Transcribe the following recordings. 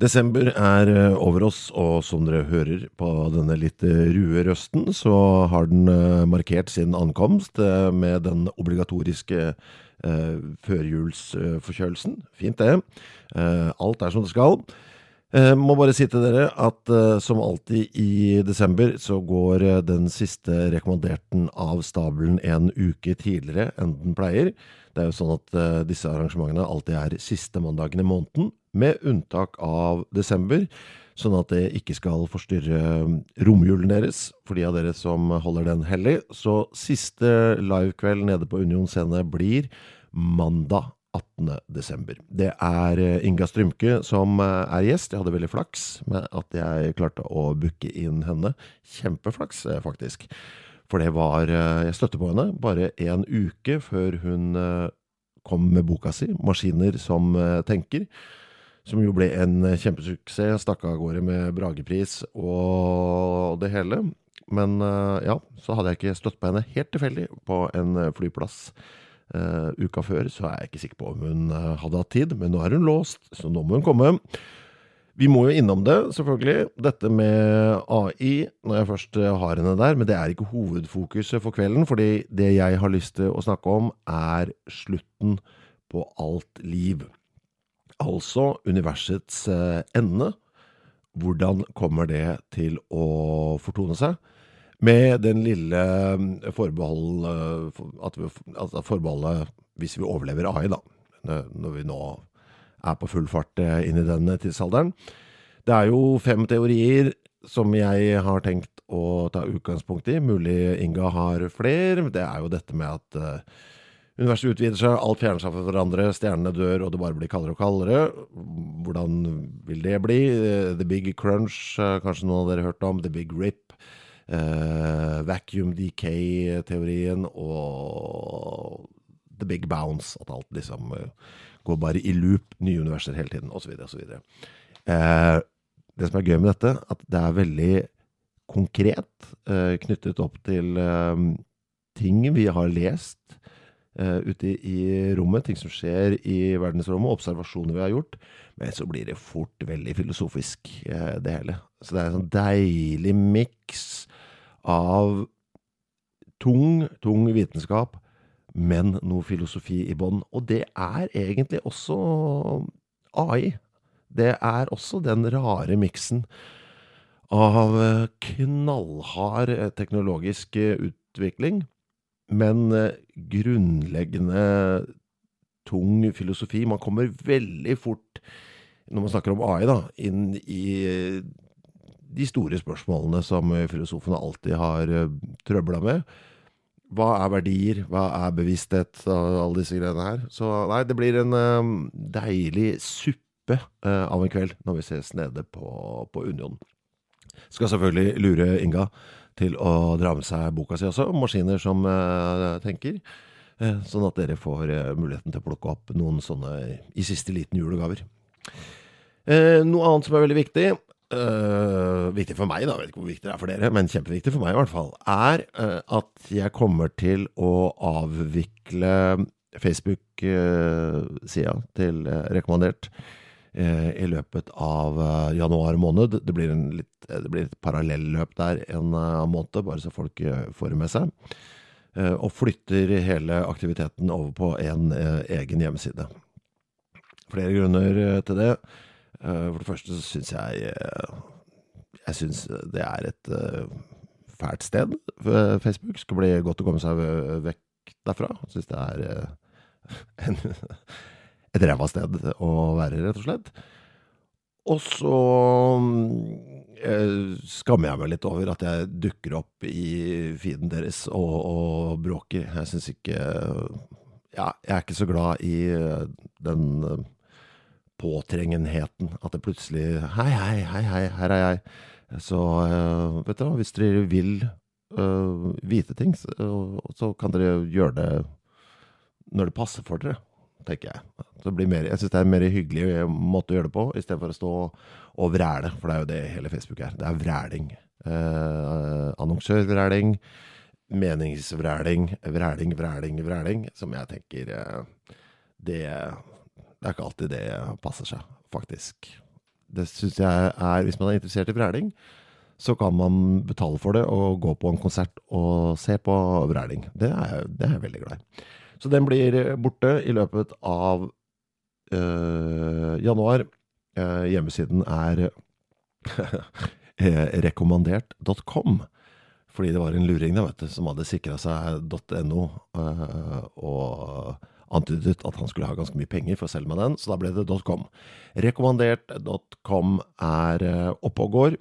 Desember er eh, over oss, og som dere hører på denne litt eh, rue røsten, så har den eh, markert sin ankomst med den obligatoriske førjulsforkjølelsen. Fint det. Alt er som det skal. Må bare si til dere at som alltid i desember så går den siste rekommanderten av stabelen en uke tidligere enn den pleier. Det er jo sånn at disse arrangementene alltid er siste mandagen i måneden, med unntak av desember, sånn at det ikke skal forstyrre eh, romjulen deres, for de av dere som holder den hellig. Så siste livekveld nede på Union scene blir mandag 18. desember. Det er eh, Inga Strymke som eh, er gjest. Jeg hadde veldig flaks med at jeg klarte å booke inn henne. Kjempeflaks, eh, faktisk. For det var Jeg støtte på henne bare en uke før hun kom med boka si, 'Maskiner som tenker'. Som jo ble en eh, kjempesuksess. Stakk av gårde med Bragepris og det hele. Men eh, ja, så hadde jeg ikke støtt på henne helt tilfeldig på en eh, flyplass Uh, uka før, så er jeg ikke sikker på om hun hadde hatt tid. Men nå er hun låst, så nå må hun komme. Vi må jo innom det, selvfølgelig. Dette med AI, når jeg først har henne der. Men det er ikke hovedfokuset for kvelden, fordi det jeg har lyst til å snakke om, er slutten på alt liv. Altså universets eh, ende. Hvordan kommer det til å fortone seg? Med den lille eh, forbehold eh, at altså forbeholdet hvis vi overlever AI, da. Når vi nå er på full fart inn i den tidsalderen. Det er jo fem teorier som jeg har tenkt å ta utgangspunkt i. Mulig Inga har flere. Det er jo dette med at universet utvider seg, alt fjerner seg fra hverandre, stjernene dør, og det bare blir kaldere og kaldere. Hvordan vil det bli? Eh, The Big Crunch, eh, kanskje noen av dere har hørt om. The Big Rip. Uh, vacuum decay-teorien og The Big Bounce. At alt liksom går bare i loop, nye universer hele tiden, osv. osv. Eh, det som er gøy med dette, at det er veldig konkret eh, knyttet opp til eh, ting vi har lest eh, ute i, i rommet, ting som skjer i verdensrommet, observasjoner vi har gjort. Men så blir det fort veldig filosofisk, uh, det hele. Så det er en sånn deilig miks av tung, tung vitenskap, men noe filosofi i bånn. Og det er egentlig også AI. Det er også den rare miksen av eh, knallhard teknologisk utvikling, men eh, grunnleggende tung filosofi. Man kommer veldig fort, når man snakker om AI, da, inn i eh, de store spørsmålene som eh, filosofene alltid har trøbla med. Hva er verdier? Hva er bevissthet? og Alle disse greiene her. Så nei, det blir en deilig suppe av en kveld når vi ses nede på, på Union. Skal selvfølgelig lure Inga til å dra med seg boka si også, 'Maskiner som eh, tenker'. Eh, sånn at dere får eh, muligheten til å plukke opp noen sånne i siste liten julegaver. Noe annet som er veldig viktig, Uh, viktig for meg da, jeg vet ikke hvor viktig det er for dere, men kjempeviktig for meg i hvert fall, er uh, at jeg kommer til å avvikle Facebook-sida til uh, Rekommandert i løpet av eh, januar måned. Det blir, en litt, det blir et parallelløp der en eh, måned, bare så folk eh, får det med seg. Eh, og flytter hele aktiviteten over på en eh, egen hjemmeside. flere grunner til det. For det første så syns jeg Jeg syns det er et fælt sted. Facebook skal bli godt å komme seg vekk derfra. Syns det er en, et ræva sted å være, rett og slett. Og så eh, skammer jeg meg litt over at jeg dukker opp i feeden deres og, og bråker. Jeg syns ikke Ja, jeg er ikke så glad i eh, den eh, påtrengenheten. At det plutselig Hei, hei, hei, hei, her er jeg. Så vet dere, hvis dere vil eh, vite ting, så, så kan dere gjøre det når det passer for dere tenker jeg. Mer, jeg syns det er en mer hyggelig måte å gjøre det på, istedenfor å stå og vræle, for det er jo det hele Facebook er. Det er vræling. Eh, annonsørvræling, meningsvræling, vræling, vræling, vræling, som jeg tenker eh, det, det er ikke alltid det passer seg, faktisk. Det syns jeg er Hvis man er interessert i vræling, så kan man betale for det og gå på en konsert og se på vræling. Det er, det er jeg veldig glad i. Så den blir borte i løpet av øh, januar. Eh, hjemmesiden er rekommandert.com. Fordi det var en luring da, vet du, som hadde sikra seg .no øh, og antydet at han skulle ha ganske mye penger for å selge meg den, så da ble det .com. Rekommandert.com er oppe og går.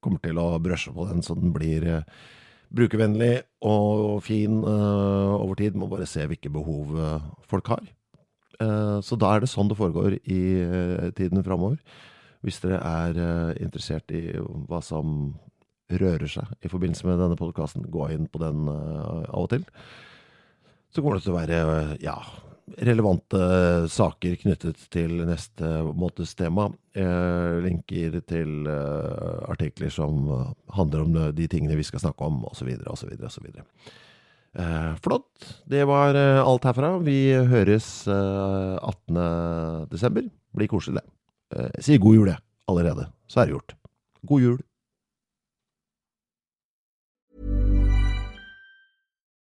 kommer til å brøsje på den så den blir brukervennlig og fin uh, over tid. Må bare se hvilke behov uh, folk har. Uh, så da er det sånn det foregår i tiden framover. Hvis dere er interessert i hva som rører seg i forbindelse med denne podkasten, gå inn på den av og til. Så kommer det til å være ja, relevante saker knyttet til neste måneds tema. Eh, linker til eh, artikler som handler om de tingene vi skal snakke om, osv., osv., osv. Eh, flott. Det var eh, alt herfra. Vi høres eh, 18. desember. Blir koselig, det. Si god jul, jeg. Allerede. Så er det gjort. God jul.